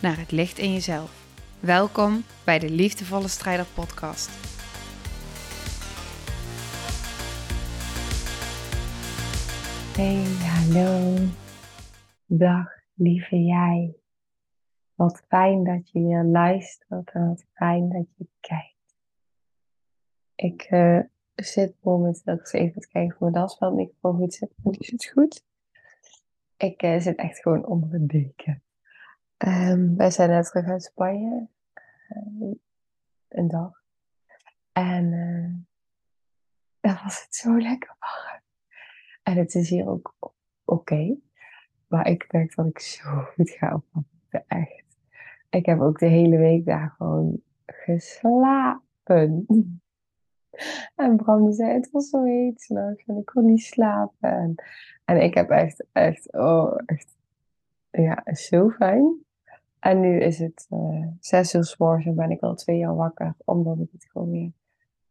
naar het licht in jezelf. Welkom bij de Liefdevolle Strijder Podcast. Hey, hallo. Dag, lieve jij. Wat fijn dat je weer luistert en wat fijn dat je kijkt. Ik uh, zit momenteel eens even te kijken of mijn dasveldmicrofoon goed zit. Die zit goed. Ik uh, zit echt gewoon onder de deken. Um, wij zijn net terug uit Spanje. Uh, een dag. En uh, dan was het zo lekker warm. En het is hier ook oké. Maar ik merk dat ik zo goed ga opvatten. Echt. Ik heb ook de hele week daar gewoon geslapen. En Bram zei, het was zo heet s'nachts en ik kon niet slapen. En, en ik heb echt, echt, oh, echt, ja, zo fijn. En nu is het uh, zes uur s en ben ik al twee jaar wakker, omdat ik het gewoon weer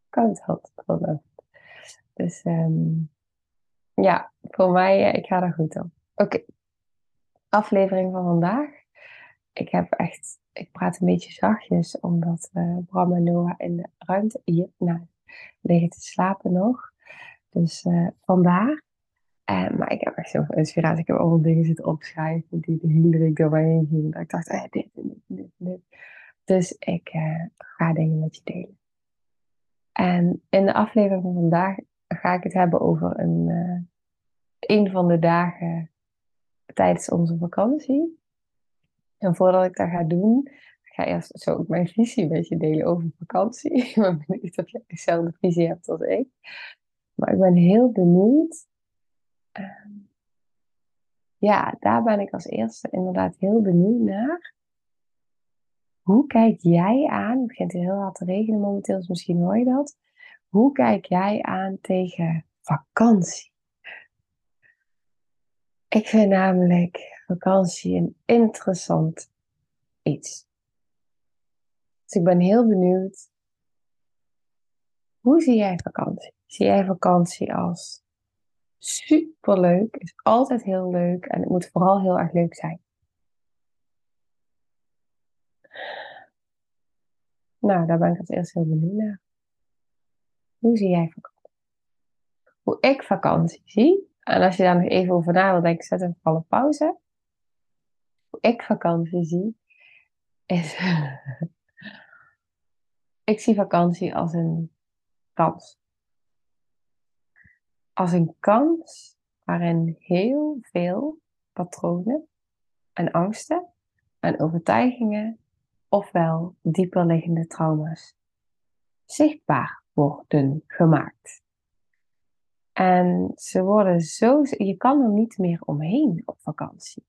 koud had. Dus um, ja, voor mij, uh, ik ga er goed op. Oké, aflevering van vandaag. Ik heb echt, ik praat een beetje zachtjes, omdat uh, Bram en Noah in de ruimte hier nou, liggen te slapen nog. Dus vandaar. Uh, maar ik heb echt zoveel inspiratie. Ik heb allemaal dingen zitten opschrijven die de week door mij heen. Dat ik dacht, eh, dit dit dit. Dus ik uh, ga dingen met je delen. En in de aflevering van vandaag ga ik het hebben over een, uh, een van de dagen tijdens onze vakantie. En voordat ik dat ga doen, ga ik eerst zo ook mijn visie met je delen over vakantie. Ik ben benieuwd of jij dezelfde visie hebt als ik. Maar ik ben heel benieuwd uh, ja, daar ben ik als eerste inderdaad heel benieuwd naar. Hoe kijk jij aan? Het begint heel hard te regenen momenteel, dus misschien hoor je dat. Hoe kijk jij aan tegen vakantie? Ik vind namelijk vakantie een interessant iets. Dus ik ben heel benieuwd. Hoe zie jij vakantie? Zie jij vakantie als super leuk. Is altijd heel leuk. En het moet vooral heel erg leuk zijn. Nou, daar ben ik als eerste heel benieuwd naar. Hoe zie jij vakantie? Hoe ik vakantie zie. En als je daar nog even over na wil denken, zet even een pauze. Hoe ik vakantie zie, is. ik zie vakantie als een kans als een kans waarin heel veel patronen en angsten en overtuigingen, ofwel dieperliggende trauma's, zichtbaar worden gemaakt. En ze worden zo, je kan er niet meer omheen op vakantie.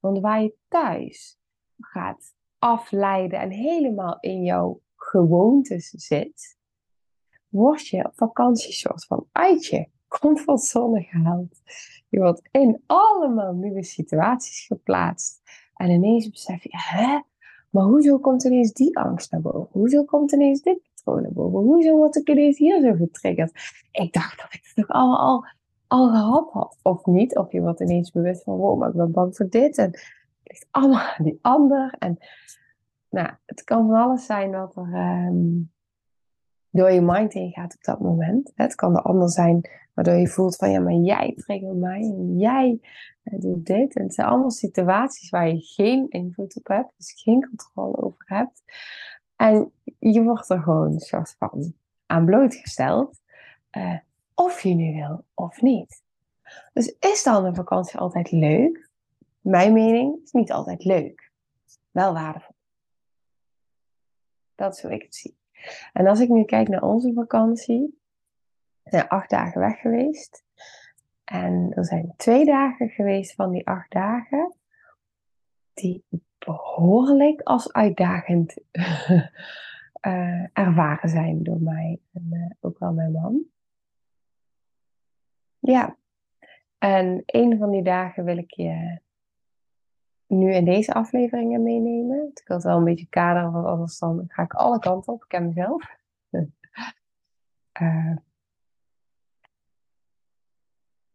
Want waar je thuis gaat afleiden en helemaal in jouw gewoontes zit, word je op vakantie soort van uit je comfortzone gehaald. Je wordt in allemaal nieuwe situaties geplaatst. En ineens besef je, hè? Maar hoezo komt ineens die angst naar boven? Hoezo komt ineens dit patroon naar boven? Hoezo word ik ineens hier zo getriggerd? Ik dacht dat ik het toch allemaal al, gehad had. Of niet. Of je wordt ineens bewust van, wow, maar ik ben bang voor dit. En het ligt allemaal aan die ander. En nou, het kan van alles zijn wat er um, door je mind heen gaat op dat moment. Het kan de ander zijn Waardoor je voelt van ja, maar jij triggert mij en jij uh, doet dit. En het zijn allemaal situaties waar je geen invloed op hebt, dus geen controle over hebt. En je wordt er gewoon een soort van aan blootgesteld. Uh, of je nu wil of niet. Dus is dan een vakantie altijd leuk? Mijn mening is niet altijd leuk. Wel waardevol. Dat is hoe ik het zie. En als ik nu kijk naar onze vakantie, zijn acht dagen weg geweest. En er zijn twee dagen geweest van die acht dagen die behoorlijk als uitdagend uh, ervaren zijn door mij en uh, ook wel mijn man. Ja, en een van die dagen wil ik je nu in deze afleveringen meenemen. Ik wil wel een beetje kaderen, want anders dan ga ik alle kanten op. Ik ken mezelf. uh,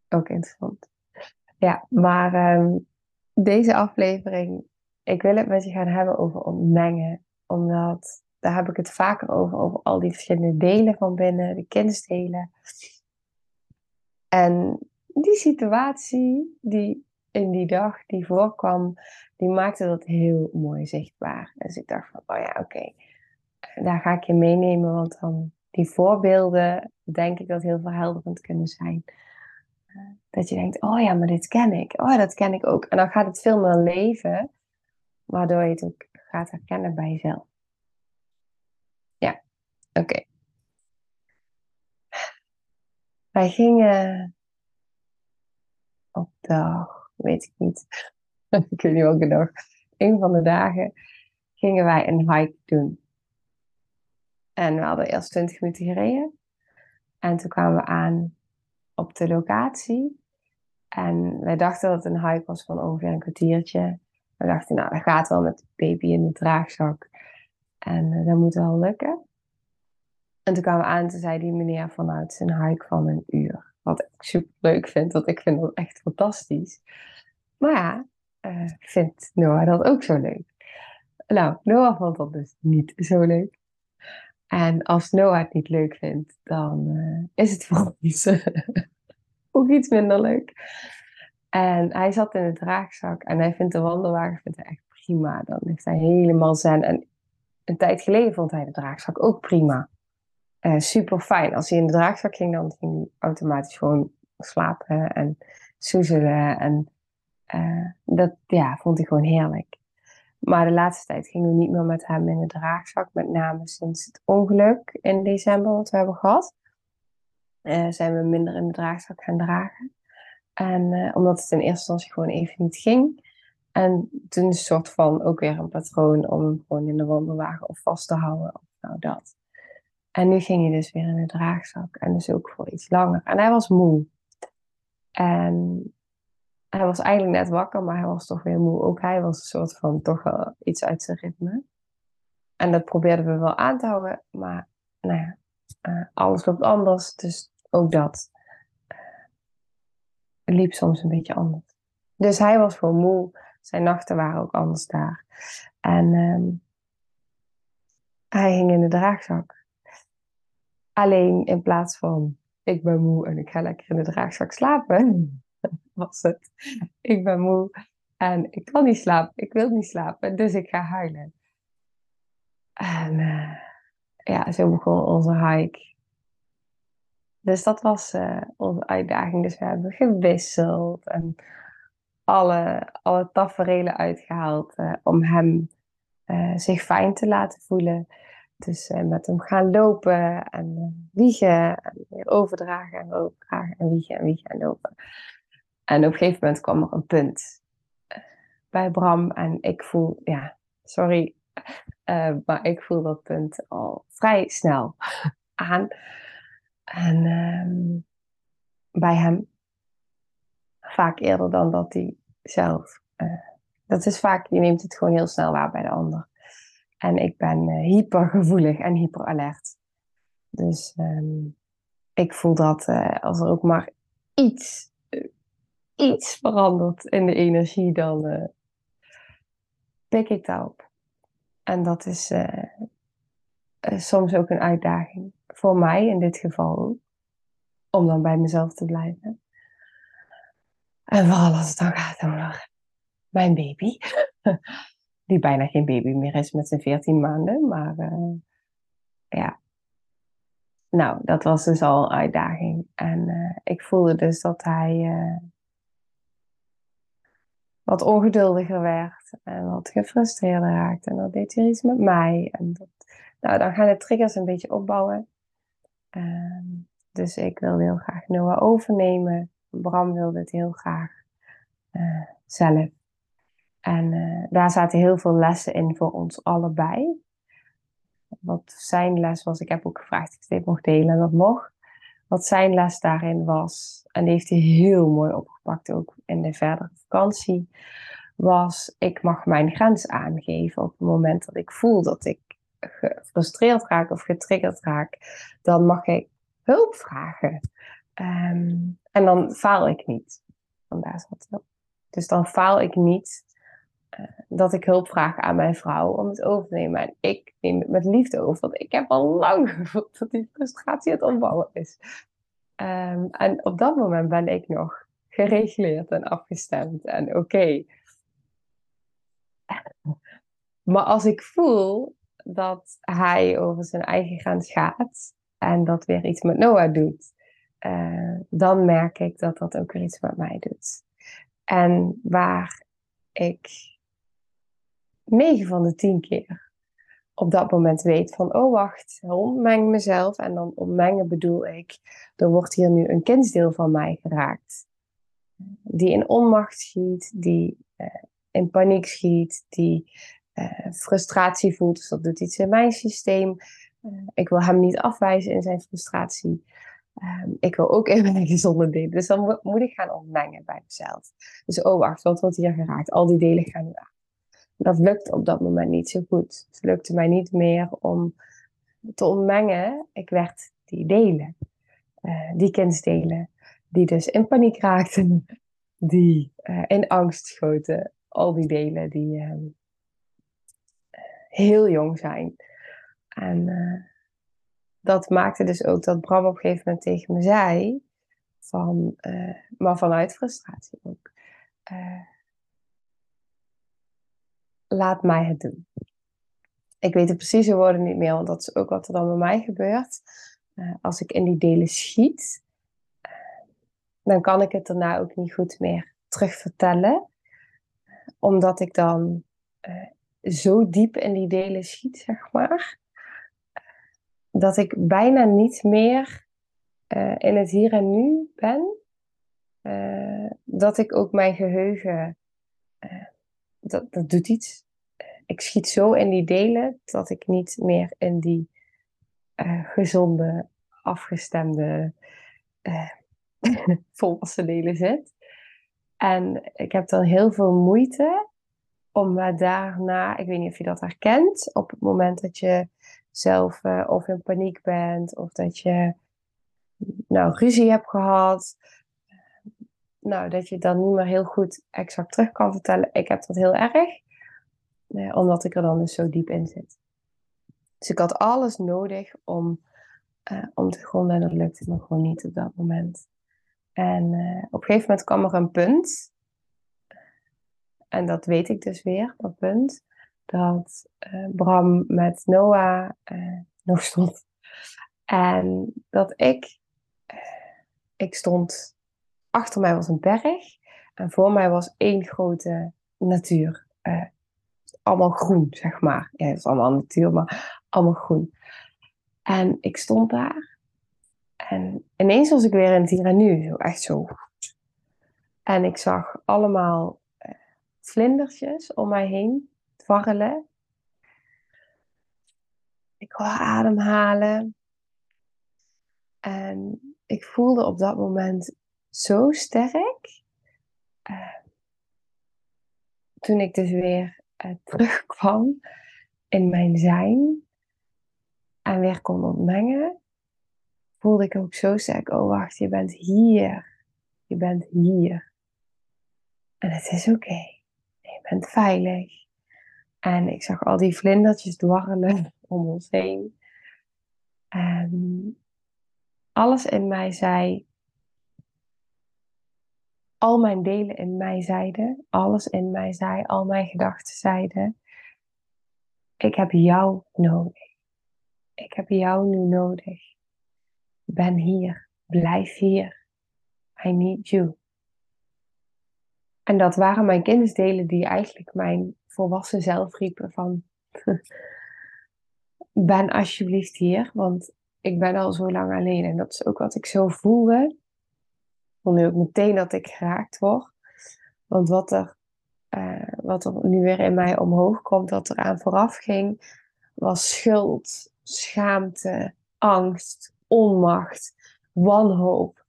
ook interessant. Ja, maar um, deze aflevering, ik wil het met je gaan hebben over ontmengen. Omdat daar heb ik het vaker over, over al die verschillende delen van binnen, de kindsdelen. En die situatie die in die dag die voorkwam, die maakte dat heel mooi zichtbaar. Dus ik dacht van, oh ja, oké, daar ga ik je meenemen, want dan die voorbeelden, denk ik dat heel verhelderend kunnen zijn. Dat je denkt, oh ja, maar dit ken ik. Oh, dat ken ik ook. En dan gaat het veel meer leven, waardoor je het ook gaat herkennen bij jezelf. Ja, oké. Wij gingen op dag, weet ik niet, ik weet niet welke dag, een van de dagen gingen wij een hike doen. En we hadden eerst 20 minuten gereden. En toen kwamen we aan op de locatie. En wij dachten dat het een hike was van ongeveer een kwartiertje. We dachten, nou, dat gaat wel met de baby in de draagzak. En uh, dat moet wel lukken. En toen kwamen we aan, toen zei die meneer vanuit zijn hike van een uur. Wat ik super leuk vind, want ik vind dat echt fantastisch. Maar ja, uh, vindt Noah dat ook zo leuk? Nou, Noah vond dat dus niet zo leuk. En als Noah het niet leuk vindt, dan uh, is het voor ons ook iets minder leuk. En hij zat in de draagzak en hij vindt de wandelwagen vindt hij echt prima. Dan heeft hij helemaal zen. En een tijd geleden vond hij de draagzak ook prima. Uh, super fijn. Als hij in de draagzak ging, dan ging hij automatisch gewoon slapen en soezelen. En dat ja, vond hij gewoon heerlijk. Maar de laatste tijd gingen we niet meer met hem in de draagzak. Met name sinds het ongeluk in december wat we hebben gehad. Uh, zijn we minder in de draagzak gaan dragen. En uh, omdat het in eerste instantie gewoon even niet ging. En toen een soort van ook weer een patroon om gewoon in de wandelwagen of vast te houden. Of nou dat. En nu ging hij dus weer in de draagzak. En dus ook voor iets langer. En hij was moe. En hij was eigenlijk net wakker, maar hij was toch weer moe. Ook hij was een soort van toch wel iets uit zijn ritme. En dat probeerden we wel aan te houden, maar nou ja, uh, alles loopt anders. Dus ook dat uh, liep soms een beetje anders. Dus hij was gewoon moe. Zijn nachten waren ook anders daar. En um, hij hing in de draagzak. Alleen in plaats van ik ben moe en ik ga lekker in de draagzak slapen, was het. Ik ben moe en ik kan niet slapen. Ik wil niet slapen, dus ik ga huilen. En uh, ja, zo begon onze hike. Dus dat was uh, onze uitdaging. Dus we hebben gewisseld en alle, alle taferelen uitgehaald uh, om hem zich fijn te laten voelen. Dus met hem gaan lopen en wiegen en overdragen en overdragen en wiegen en wiegen en lopen. En op een gegeven moment kwam er een punt eh, bij Bram en ik voel, ja, sorry, uh, maar ik voel dat punt al vrij snel aan. En um, bij hem vaak eerder dan dat hij zelf. Uh, dat is vaak, je neemt het gewoon heel snel waar bij de ander. En ik ben uh, hypergevoelig en hyperalert. Dus um, ik voel dat als er ook maar iets iets verandert in de energie, dan uh, pik ik daarop. En dat is uh, soms ook een uitdaging. Voor mij in dit geval. Om dan bij mezelf te blijven. En vooral als het dan gaat over mijn baby. Die bijna geen baby meer is met zijn 14 maanden. Maar ja. Nou, dat was dus al een uitdaging. En ik voelde dus dat hij wat ongeduldiger werd en wat gefrustreerder raakte. En dat deed hij iets met mij. En dat, nou, dan gaan de triggers een beetje opbouwen. Uh, dus ik wilde heel graag Noah overnemen. Bram wilde het heel graag uh, zelf. En uh, daar zaten heel veel lessen in voor ons allebei. Wat zijn les was, ik heb ook gevraagd of ik dit mocht delen en dat mocht. Wat zijn les daarin was, en die heeft hij heel mooi opgepakt ook in de verdere vakantie, was ik mag mijn grens aangeven op het moment dat ik voel dat ik gefrustreerd raak of getriggerd raak, dan mag ik hulp vragen. Ehm, en dan faal ik niet. Vandaar zat het. Dus dan faal ik niet dat ik hulp vraag aan mijn vrouw om het over te nemen. En ik neem het met liefde over, want ik heb al lang gevoeld dat die frustratie het opbouwen is. Um, en op dat moment ben ik nog gereguleerd en afgestemd en oké. Maar als ik voel dat hij over zijn eigen grens gaat en dat weer iets met Noah doet, uh, dan merk ik dat dat ook weer iets met mij doet. En waar ik 9 van de 10 keer op dat moment weet van, oh wacht, ontmeng mezelf. En dan ontmengen bedoel ik, er wordt hier nu een kindsdeel van mij geraakt. Die in onmacht schiet, die uh, in paniek schiet, die uh, frustratie voelt. Dus dat doet iets in mijn systeem. Uh, ik wil hem niet afwijzen in zijn frustratie. Um, ik wil ook in mijn gezonde delen. Dus dan moet, ik gaan ontmengen bij mezelf. Dus oh wacht, wat wordt hier geraakt? Al die delen gaan nu. Dat lukt op dat moment niet zo goed. Het lukte mij niet meer om te ontmengen. Ik werd die delen. Uh, die kindsdelen. Die dus in paniek raakten. Die uh, in angst schoten. Al die delen die uh, heel jong zijn. En dat maakte dus ook dat Bram op een gegeven moment tegen me zei, van, maar vanuit frustratie ook, laat mij het doen. Ik weet de precieze woorden niet meer, want dat is ook wat er dan bij mij gebeurt. Uh, als ik in die delen schiet, dan kan ik het daarna ook niet goed meer terugvertellen, omdat ik dan zo diep in die delen schiet, zeg maar dat ik bijna niet meer in het hier en nu ben. Dat ik ook mijn geheugen, dat, dat doet iets. Ik schiet zo in die delen dat ik niet meer in die gezonde, afgestemde, volwassen delen zit. En ik heb dan heel veel moeite om daarna, ik weet niet of je dat herkent, op het moment dat je zelf uh, of in paniek bent of dat je nou ruzie hebt gehad. Nou, dat je dan niet meer heel goed exact terug kan vertellen. Ik heb dat heel erg, eh, omdat ik er dan dus zo diep in zit. Dus ik had alles nodig om, uh, om te gronden en dat lukte me gewoon niet op dat moment. En uh, op een gegeven moment kwam er een punt, en dat weet ik dus weer, dat punt, dat uh, Bram met Noah uh, nog stond. En dat ik, uh, ik stond, achter mij was een berg en voor mij was één grote natuur. allemaal groen, zeg maar. Ja, het is allemaal natuur, maar allemaal groen. En ik stond daar en ineens was ik weer in het hier en nu, zo echt zo. En ik zag allemaal vlindertjes om mij heen dwarrelen. Ik wil ademhalen. En ik voelde op dat moment zo sterk. Uh, toen ik dus weer uh, terugkwam in mijn zijn en weer kon ontmengen, voelde ik ook zo sterk, oh wacht, je bent hier. Je bent hier. En het is oké. Je bent veilig. En ik zag al die vlindertjes dwarrelen om ons heen. En alles in mij zei, al mijn delen in mij zeiden, alles in mij zei, al mijn gedachten zeiden, ik heb jou nodig. Ik heb jou nu nodig. Ben hier. Blijf hier. I need you. En dat waren mijn kennisdelen die eigenlijk mijn volwassen zelf riepen van ben alsjeblieft hier, want ik ben al zo lang alleen. En dat is ook wat ik zo voelde. Voel nu ook meteen dat ik geraakt word. Want wat er, uh, wat er nu weer in mij omhoog komt, dat eraan vooraf ging, was schuld, schaamte, angst, onmacht, wanhoop.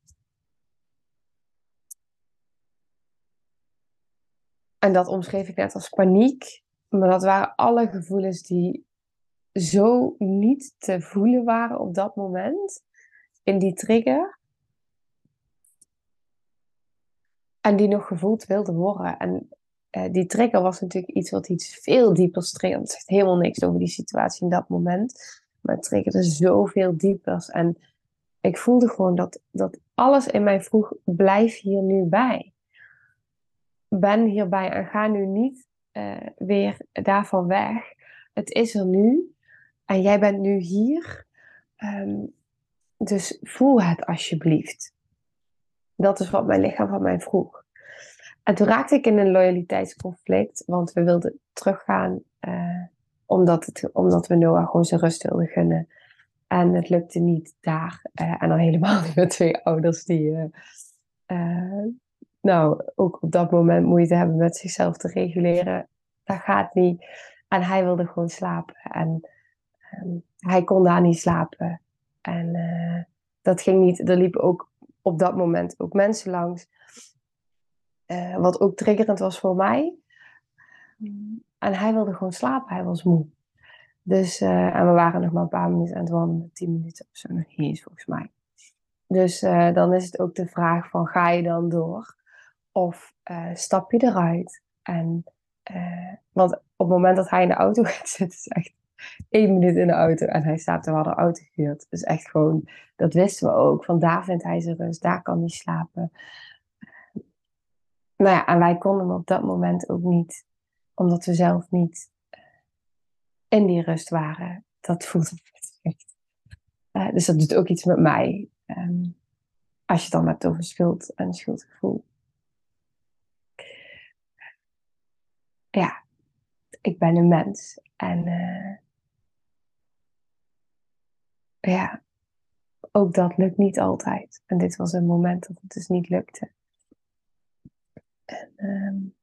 En dat omschreef ik net als paniek. Maar dat waren alle gevoelens die zo niet te voelen waren op dat moment. In die trigger. En die nog gevoeld wilden worden. En uh, die trigger was natuurlijk iets wat iets veel dieper triggerde. Het zegt helemaal niks over die situatie in dat moment. Maar het triggerde zoveel dieper. En ik voelde gewoon dat, dat alles in mij vroeg, blijf hier nu bij. Ben hierbij en ga nu niet uh, weer daarvan weg. Het is er nu. En jij bent nu hier. Um, dus voel het alsjeblieft. Dat is wat mijn lichaam van mij vroeg. En toen raakte ik in een loyaliteitsconflict, want we wilden teruggaan uh, omdat, het, omdat we Noah gewoon zijn rust wilden gunnen. En het lukte niet daar. Uh, en dan helemaal met twee ouders die, uh, nou, ook op dat moment moeite hebben met zichzelf te reguleren. Dat gaat niet. En hij wilde gewoon slapen. En um, hij kon daar niet slapen. En dat ging niet. Er liepen ook op dat moment ook mensen langs uh, wat ook triggerend was voor mij. En hij wilde gewoon slapen, hij was moe. Dus, uh, en we waren nog maar een paar minuten aan het wandelen, tien minuten of zo, nog niet eens volgens mij. Dus uh, dan is het ook de vraag van, ga je dan door? Of stap je eruit? En, want op het moment dat hij in de auto gaat zitten, is echt één minuut in de auto en hij staat er, we hadden auto gehuurd. Dus echt gewoon, dat wisten we ook. Van daar vindt hij zijn rust, daar kan hij slapen nou ja, en wij konden op dat moment ook niet, omdat we zelf niet eh, in die rust waren. Dat voelde echt. Uh, dus dat doet ook iets met mij. Um, als je dan hebt over schuld en schuldgevoel. Ja, ik ben een mens. En uh, ja, ook dat lukt niet altijd. En dit was een moment dat het dus niet lukte. En, um,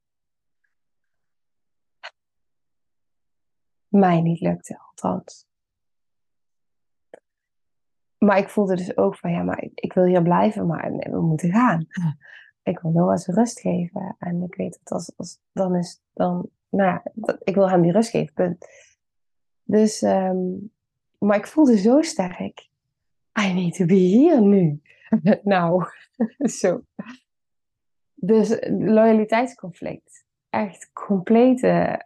mij niet lukte, althans. Maar ik voelde dus ook van, ja, maar ik, ik wil hier blijven, maar we moeten gaan. Ik wil Noah zijn rust geven. En ik weet dat als, als dan is, dan, nou ja, dat, ik wil hem die rust geven, punt. Dus, um, maar ik voelde zo sterk, I need to be here nu. nou, zo. Dus loyaliteitsconflict. Echt complete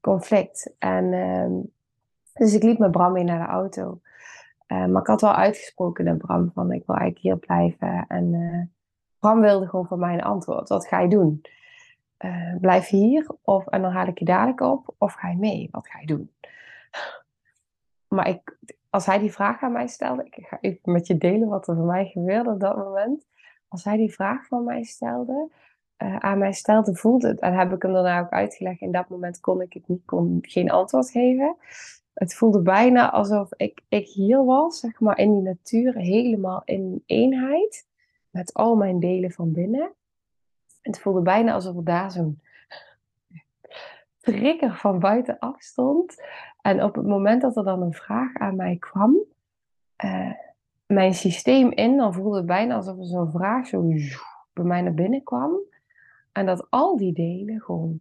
conflict. En uh, dus ik liep met Bram mee naar de auto. Uh, maar ik had wel uitgesproken naar Bram van ik wil eigenlijk hier blijven. En uh, Bram wilde gewoon van mij een antwoord. Wat ga je doen? Uh, blijf hier of, en dan haal ik je dadelijk op. Of ga je mee? Wat ga je doen? Maar ik, als hij die vraag aan mij stelde, ik ga even met je delen wat er voor mij gebeurde op dat moment als hij die vraag van mij stelde, uh, aan mij stelde, voelde het. En heb ik hem daarna ook uitgelegd. In dat moment kon ik het niet, kon geen antwoord geven. Het voelde bijna alsof ik, ik hier was, zeg maar, in die natuur, helemaal in eenheid. Met al mijn delen van binnen. Het voelde bijna alsof er daar zo'n trigger van buitenaf stond. En op het moment dat er dan een vraag aan mij kwam, uh, mijn systeem in, dan voelde het bijna alsof er zo'n vraag zo bij mij naar binnen kwam. En dat al die delen gewoon,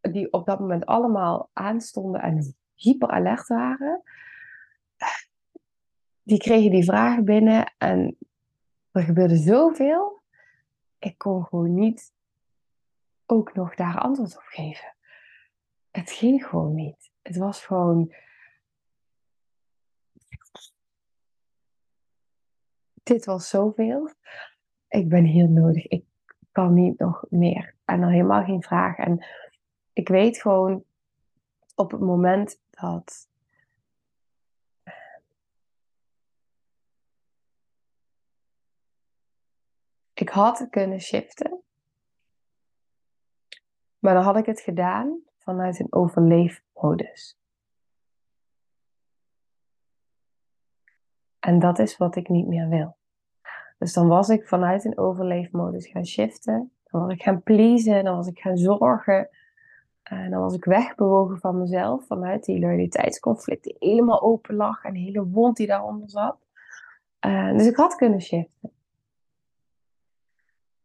die op dat moment allemaal aanstonden en hyper alert waren, die kregen die vragen binnen en er gebeurde zoveel. Ik kon gewoon niet ook nog daar antwoord op geven. Het ging gewoon niet. Het was gewoon dit was zoveel. Ik ben hier nodig. Ik kan niet nog meer. En dan helemaal geen vraag. En ik weet gewoon op het moment dat. Ik had kunnen shiften. Maar dan had ik het gedaan vanuit een overleefmodus. En dat is wat ik niet meer wil. Dus dan was ik vanuit een overleefmodus gaan shiften Dan was ik gaan pleasen, dan was ik gaan zorgen. En dan was ik wegbewogen van mezelf vanuit die loyaliteitsconflict die helemaal open lag en de hele wond die daaronder zat. Dus ik had kunnen shiften.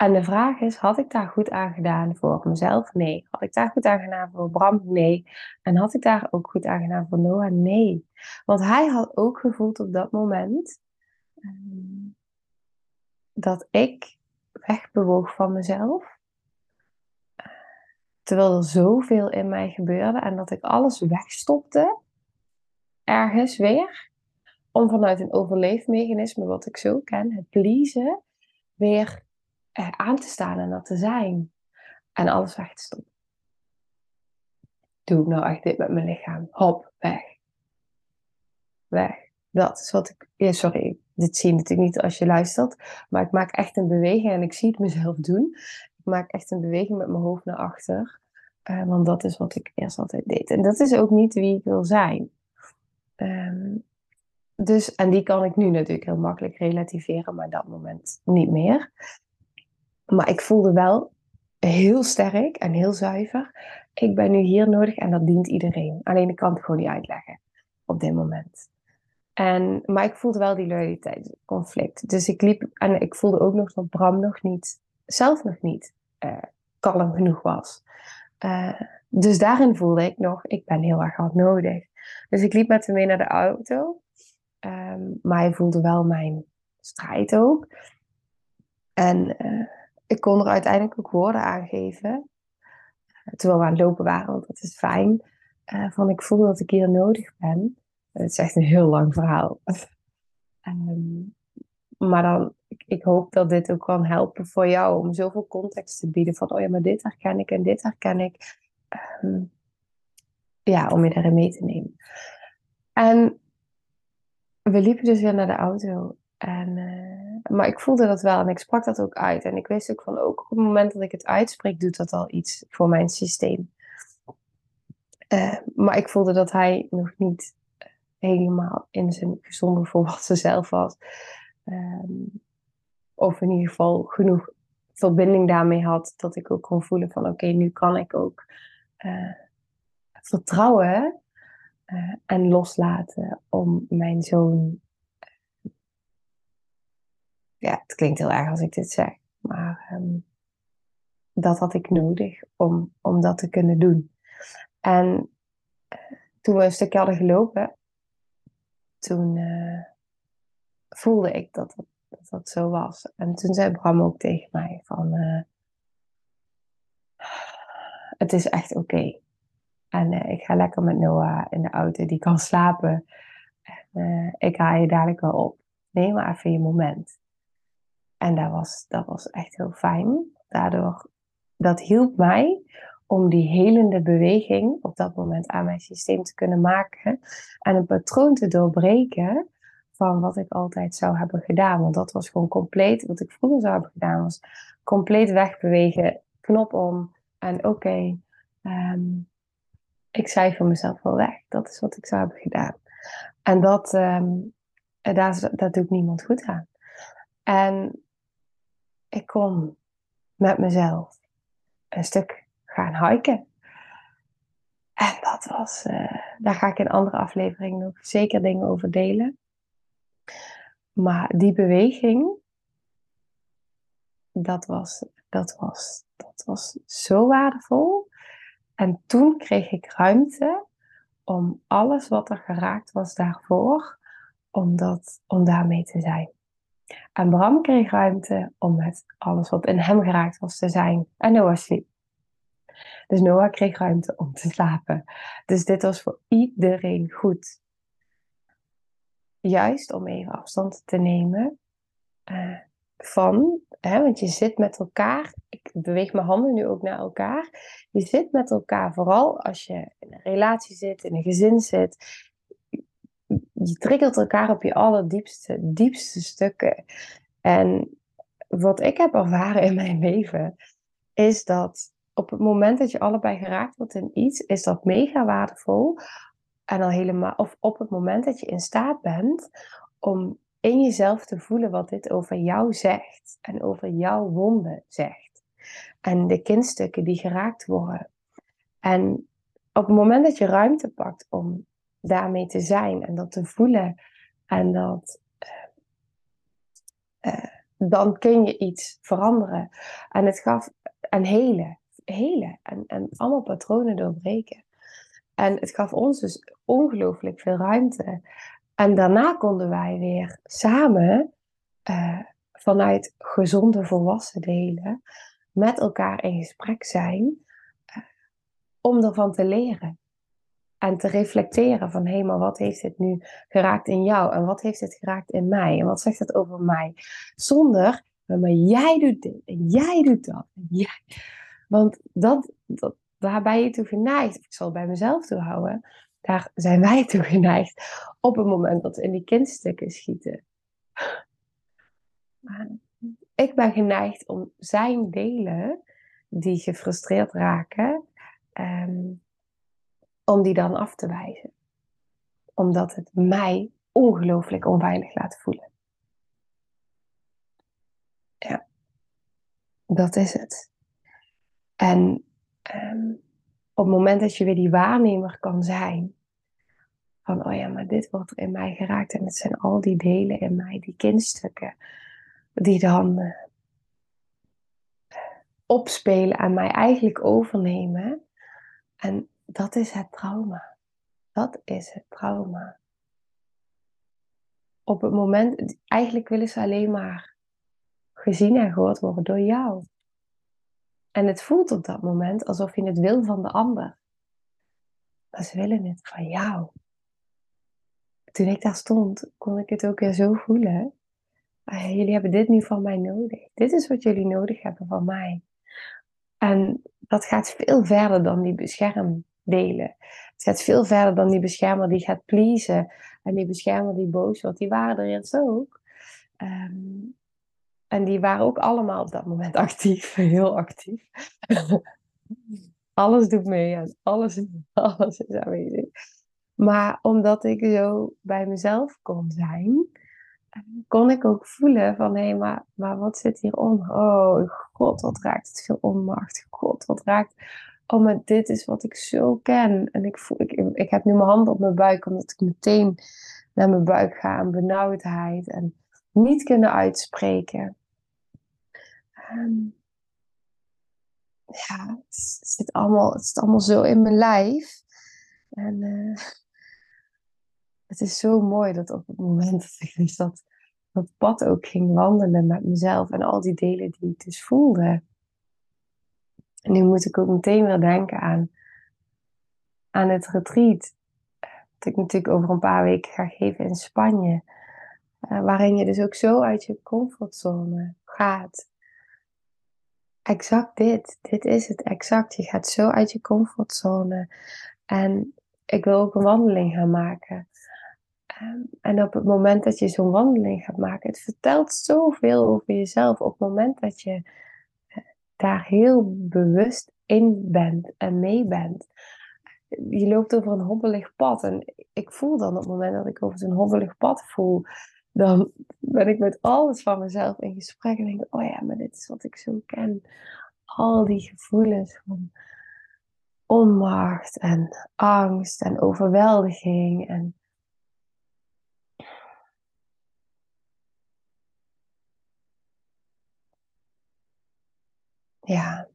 En de vraag is, had ik daar goed aan gedaan voor mezelf? Nee. Had ik daar goed aan gedaan voor Bram? Nee. En had ik daar ook goed aan gedaan voor Noah? Nee. Want hij had ook gevoeld op dat moment ehm, dat ik wegbewoog van mezelf. Terwijl er zoveel in mij gebeurde en dat ik alles wegstopte, ergens weer, om vanuit een overleefmechanisme, wat ik zo ken, het pleasen, weer aan te staan en dat te zijn. En alles weg te stoppen. Doe ik nou echt dit met mijn lichaam? Hop, weg. Weg. Dat is wat ik. Ja, sorry, dit zie je natuurlijk niet als je luistert. Maar ik maak echt een beweging en ik zie het mezelf doen. Ik maak echt een beweging met mijn hoofd naar achter. Uh, want dat is wat ik eerst altijd deed. En dat is ook niet wie ik wil zijn. Um, dus, en die kan ik nu natuurlijk heel makkelijk relativeren, maar dat moment niet meer. Maar ik voelde wel heel sterk en heel zuiver. Ik ben nu hier nodig en dat dient iedereen. Alleen ik kan het gewoon niet uitleggen op dit moment. En, maar ik voelde wel die loyaliteitsconflict. Dus ik liep en ik voelde ook nog dat Bram nog niet, zelf nog niet uh, kalm genoeg was. Uh, dus daarin voelde ik nog, ik ben heel erg hard nodig. Dus ik liep met hem mee naar de auto. Um, maar hij voelde wel mijn strijd ook. En uh, ik kon er uiteindelijk ook woorden aan geven. Terwijl we aan het lopen waren, want dat is fijn. Uh, van ik voel dat ik hier nodig ben. Het is echt een heel lang verhaal. um, maar dan, ik, ik, hoop dat dit ook kan helpen voor jou om zoveel context te bieden. Van, oh ja, maar dit herken ik en dit herken ik. Um, ja, om je daarin mee te nemen. En we liepen dus weer naar de auto. En, uh, maar ik voelde dat wel en ik sprak dat ook uit. En ik wist ook van ook op het moment dat ik het uitspreek, doet dat al iets voor mijn systeem. Uh, maar ik voelde dat hij nog niet helemaal in zijn gezonde volwassen zelf was. Um, of in ieder geval genoeg verbinding daarmee had dat ik ook kon voelen van oké, nu kan ik ook uh, vertrouwen en loslaten om mijn zoon ja, het klinkt heel erg als ik dit zeg, maar um, dat had ik nodig om, om dat te kunnen doen. En uh, toen we een stukje hadden gelopen, toen uh, voelde ik dat dat, dat zo was. En toen zei Bram ook tegen mij van, uh, het is echt oké. En ik ga lekker met Noah in de auto, die kan slapen. En, ik haal je dadelijk wel op. Neem maar even je moment. En dat was, dat was echt heel fijn. Daardoor, dat hielp mij om die helende beweging op dat moment aan mijn systeem te kunnen maken. En een patroon te doorbreken van wat ik altijd zou hebben gedaan. Want dat was gewoon compleet, wat ik vroeger zou hebben gedaan, was compleet wegbewegen, knop om. En oké, okay, um, ik cijfer mezelf wel weg. Dat is wat ik zou hebben gedaan. En dat, um, daar, doet niemand goed aan. En ik kon met mezelf een stuk gaan hiken. En dat was, uh, daar ga ik in andere afleveringen nog zeker dingen over delen. Maar die beweging, dat was, dat was, dat was zo waardevol. En toen kreeg ik ruimte om alles wat er geraakt was daarvoor, om, dat, om daarmee te zijn. En Bram kreeg ruimte om met alles wat in hem geraakt was te zijn. En Noah sliep. Dus Noah kreeg ruimte om te slapen. Dus dit was voor iedereen goed. Juist om even afstand te nemen uh, van, hè, want je zit met elkaar. Ik beweeg mijn handen nu ook naar elkaar. Je zit met elkaar, vooral als je in een relatie zit, in een gezin zit je triggert elkaar op je allerdiepste, diepste stukken. En wat ik heb ervaren in mijn leven, is dat op het moment dat je allebei geraakt wordt in iets, is dat mega waardevol. En al helemaal, of op het moment dat je in staat bent om in jezelf te voelen wat dit over jou zegt en over jouw wonden zegt. En de kindstukken die geraakt worden. En op het moment dat je ruimte pakt om daarmee te zijn en dat te voelen en dat, uh, dan kun je iets veranderen. En het gaf een hele, hele en, en allemaal patronen doorbreken. En het gaf ons dus ongelooflijk veel ruimte. En daarna konden wij weer samen uh, vanuit gezonde volwassen delen met elkaar in gesprek zijn om ervan te leren. En te reflecteren van hé, maar wat heeft dit nu geraakt in jou? En wat heeft dit geraakt in mij? En wat zegt het over mij? Zonder, maar jij doet dit en jij doet dat. Jij. Want dat, dat, waar ben je toe geneigd? Ik zal bij mezelf toe houden. Daar zijn wij toe geneigd op het moment dat we in die kindstukken schieten. Maar ik ben geneigd om zijn delen die gefrustreerd raken, um, om die dan af te wijzen. Omdat het mij ongelooflijk onveilig laat voelen. Ja, dat is het. En um, op het moment dat je weer die waarnemer kan zijn, van oh ja, maar dit wordt er in mij geraakt en het zijn al die delen in mij, die kindstukken, die dan uh, opspelen en mij eigenlijk overnemen. En dat is het trauma. Dat is het trauma. Op het moment, eigenlijk willen ze alleen maar gezien en gehoord worden door jou. En het voelt op dat moment alsof je het wil van de ander. Maar ze willen het van jou. Toen ik daar stond, kon ik het ook weer zo voelen. Ah, jullie hebben dit nu van mij nodig. Dit is wat jullie nodig hebben van mij. En dat gaat veel verder dan die beschermdelen. Het gaat veel verder dan die beschermer die gaat pleasen. En die beschermer die boos wordt. Die waren er eerst ook. Um, en die waren ook allemaal op dat moment actief, heel actief. alles doet mee en alles, alles is aanwezig. Maar omdat ik zo bij mezelf kon zijn, kon ik ook voelen van hé, hey, maar, maar wat zit hieronder? Oh god, wat raakt het veel onmacht. God, wat raakt. Oh, maar dit is wat ik zo ken. En ik, voel, ik, ik heb nu mijn hand op mijn buik, omdat ik meteen naar mijn buik ga en benauwdheid en niet kunnen uitspreken. Um, ja, het zit, allemaal, het zit allemaal zo in mijn lijf. En uh, het is zo mooi dat op het moment dat ik dus dat, dat pad ook ging wandelen met mezelf en al die delen die ik dus voelde. Nu moet ik ook meteen weer denken aan, aan het retreat. Dat ik natuurlijk over een paar weken ga geven in Spanje. Uh, waarin je dus ook zo uit je comfortzone gaat exact dit. Dit is het exact. Je gaat zo uit je comfortzone. En ik wil ook een wandeling gaan maken. Ehm, en op het moment dat je zo'n wandeling gaat maken, het vertelt zoveel over jezelf. Op het moment dat je eh, daar heel bewust in bent en mee bent. Je loopt over een hobbelig pad. En ik voel dan op het moment dat ik over zo'n hobbelig pad voel, dan ben ik met alles van mezelf in gesprek en denk oh ja, maar dit is wat ik zo ken. Al die gevoelens van onmacht en angst en overweldiging en ja.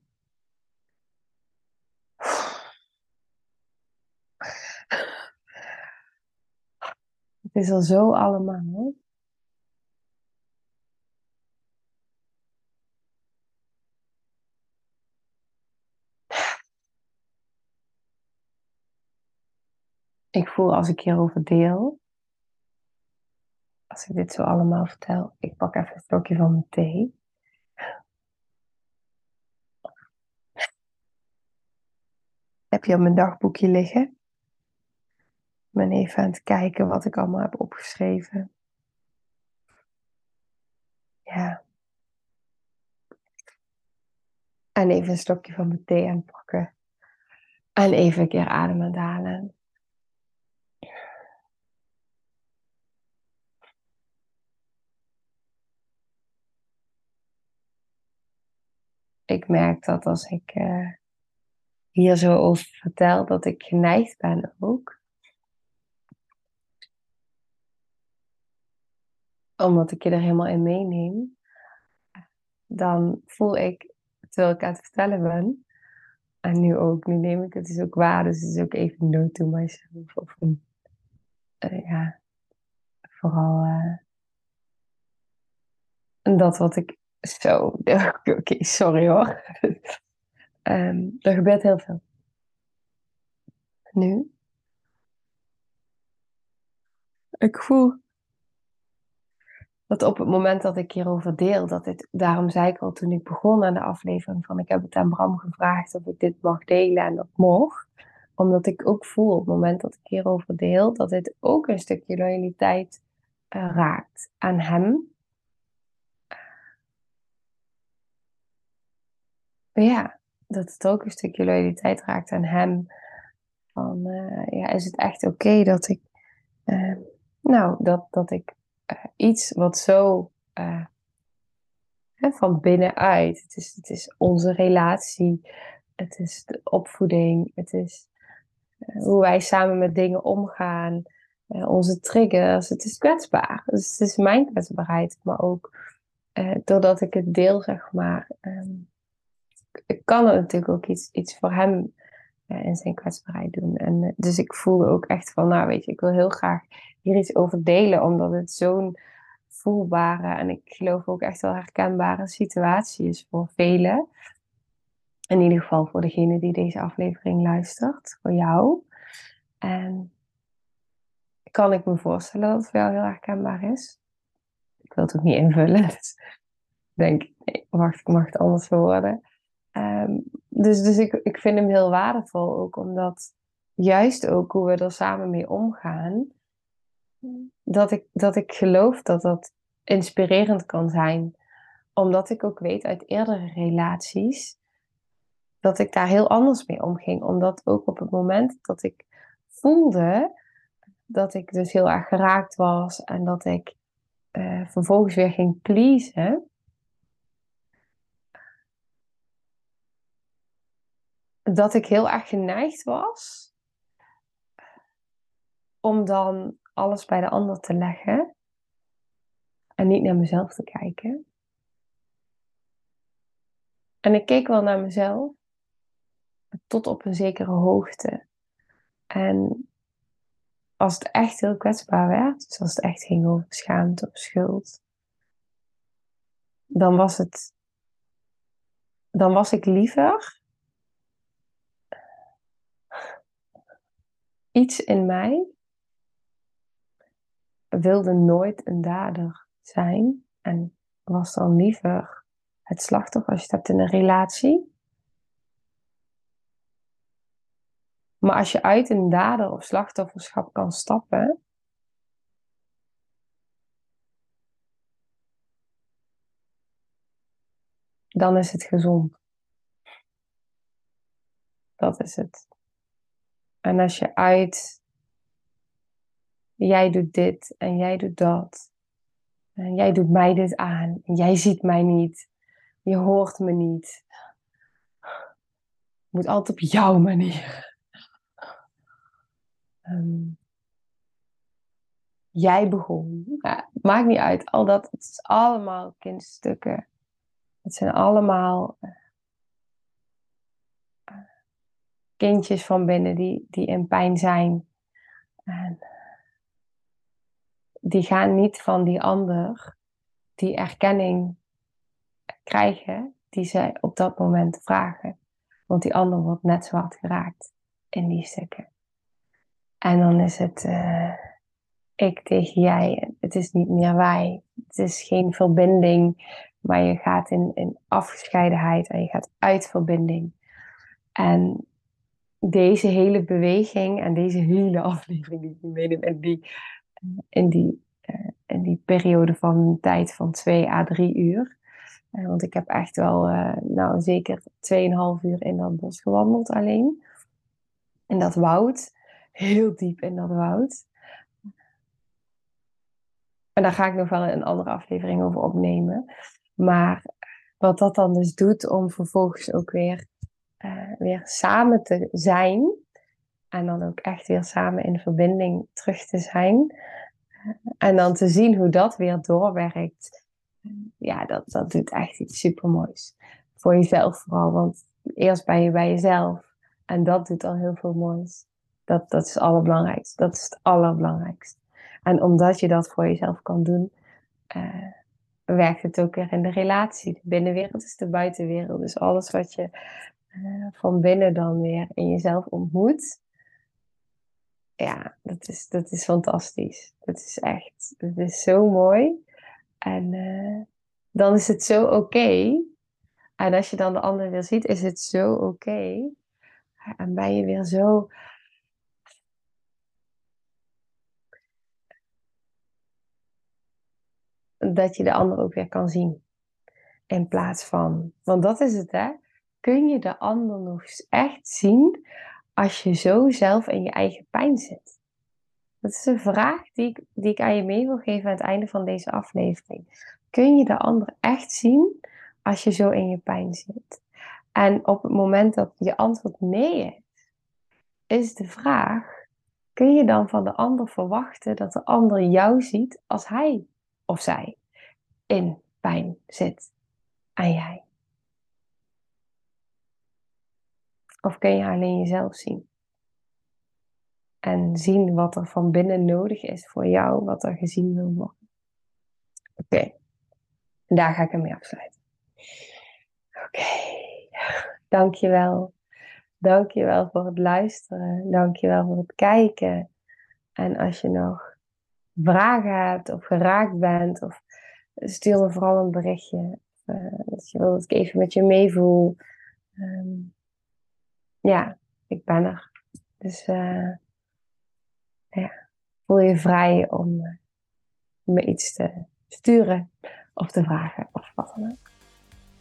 Het is al zo allemaal. Ik voel als ik hierover deel, als ik dit zo allemaal vertel, ik pak even een stokje van mijn thee. Heb je op mijn dagboekje liggen? Ik ben even aan het kijken wat ik allemaal heb opgeschreven. Ja. En even een stokje van mijn thee aanpakken. En even een keer ademen halen. ik merk dat als ik uh, hier zo over vertel, dat ik geneigd ben ook. Omdat ik je er helemaal in meeneem. Dan voel ik, terwijl ik aan het vertellen ben, en nu ook, nu neem ik het is ook waar, dus het is ook even no to myself. Of een, uh, ja, vooral uh, dat wat ik zo, oké, sorry hoor. Um, er gebeurt heel veel. Nu. Ik voel dat op het moment dat ik hierover deel, dat dit, daarom zei ik al toen ik begon aan de aflevering van ik heb het aan Bram gevraagd of ik dit mag delen en dat mocht. Omdat ik ook voel op het moment dat ik hierover deel, dat dit ook een stukje loyaliteit uh, raakt aan hem. Ja, dat het ook een stukje loyaliteit raakt aan hem. Van, uh, ja, is het echt oké dat ik, uh, nou, dat, dat ik uh, iets wat zo van binnenuit, het is, het is onze relatie, het is de opvoeding, het is hoe wij samen met dingen omgaan, onze triggers, het is kwetsbaar. Dus het is mijn kwetsbaarheid, maar ook doordat ik het deel, zeg maar. Um, kan het natuurlijk ook iets, iets voor hem uh, in zijn kwetsbaarheid doen. En uh, dus ik voelde ook echt van, nou weet je, ik wil heel graag hier iets over delen, omdat het zo'n voelbare en ik geloof ook echt wel herkenbare situatie is voor velen. In ieder geval voor degene die deze aflevering luistert, voor jou. En kan ik me voorstellen dat het jou heel herkenbaar is. Ik wil het ook niet invullen, dus ik denk, wacht, ik mag het anders verwoorden. Um, dus dus ik, ik vind hem heel waardevol ook omdat juist ook hoe we er samen mee omgaan, dat ik, dat ik geloof dat dat inspirerend kan zijn. Omdat ik ook weet uit eerdere relaties dat ik daar heel anders mee omging. Omdat ook op het moment dat ik voelde dat ik dus heel erg geraakt was en dat ik uh, vervolgens weer ging pleasen, dat ik heel erg geneigd was om dan alles bij de ander te leggen en niet naar mezelf te kijken. En ik keek wel naar mezelf tot op een zekere hoogte. En als het echt heel kwetsbaar werd, dus als het echt ging over schaamte of schuld, dan was het, dan was ik liever iets in mij wilde nooit een dader zijn en was dan liever het slachtoffer als je het hebt in een relatie. Maar als je uit een dader of slachtofferschap kan stappen, dan is het gezond. Dat is het. En als je uit, jij doet dit en jij doet dat. En jij doet mij dit aan. En jij ziet mij niet. Je hoort me niet. Het moet altijd op jouw manier. Um, jij begon. Ja, maakt niet uit. Al dat, het is allemaal kindstukken. Het zijn allemaal eh, kindjes van binnen die, die in pijn zijn. En die gaan niet van die ander die erkenning krijgen die zij op dat moment vragen. Want die ander wordt net zo hard geraakt in die stukken. En dan is het uh, ik tegen jij. Het is niet meer wij. Het is geen verbinding, maar je gaat in, in afgescheidenheid en je gaat uit verbinding. En deze hele beweging en deze hele aflevering die ik meeneem in die, in die, uh, die periode van tijd van 2 à 3 uur. Uh, want ik heb echt wel, uh, nou zeker 2,5 uur in dat bos gewandeld alleen. In dat woud. Heel diep in dat woud. En daar ga ik nog wel een andere aflevering over opnemen. Maar wat dat dan dus doet om vervolgens ook weer, uh, weer samen te zijn. En dan ook echt weer samen in verbinding terug te zijn. En dan te zien hoe dat weer doorwerkt. Ja, dat, dat doet echt iets supermoois. Voor jezelf vooral. Want eerst ben je bij jezelf. En dat doet al heel veel moois. Dat, dat is het allerbelangrijkste. Dat is het allerbelangrijkste. En omdat je dat voor jezelf kan doen, uh, werkt het ook weer in de relatie. De binnenwereld is de buitenwereld. Dus alles wat je uh, van binnen dan weer in jezelf ontmoet, ja, dat is, dat is fantastisch. Dat is echt, dat is zo mooi. En uh, dan is het zo oké. En als je dan de ander weer ziet, is het zo oké. En ben je weer zo. Dat je de ander ook weer kan zien. In plaats van. Want dat is het, hè? Kun je de ander nog echt zien als je zo zelf in je eigen pijn zit? Dat is een vraag die ik, die ik aan je mee wil geven aan het einde van deze aflevering. Kun je de ander echt zien als je zo in je pijn zit? En op het moment dat je antwoord nee is, is de vraag: kun je dan van de ander verwachten dat de ander jou ziet als hij of zij in pijn zit en jij? Of kun je alleen jezelf zien? En zien wat er van binnen nodig is voor jou, wat er gezien wil worden. Oké, daar ga ik hem mee afsluiten. Oké, okay. dankjewel. Dankjewel voor het luisteren. Dankjewel voor het kijken. En als je nog vragen hebt of geraakt bent, of stuur me vooral een berichtje. Uh, dat je wil dat ik even met je meevoel. Um, ja, ik ben er. Dus uh, ja, voel je vrij om uh, me iets te sturen of te vragen of wat dan ook.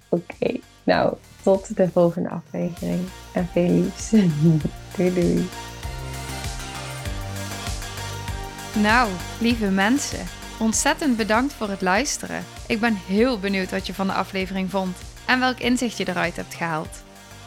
Oké, nou, tot de volgende aflevering en veel liefs. doei doei. Nou, lieve mensen, ontzettend bedankt voor het luisteren. Ik ben heel benieuwd wat je van de aflevering vond en welk inzicht je eruit hebt gehaald.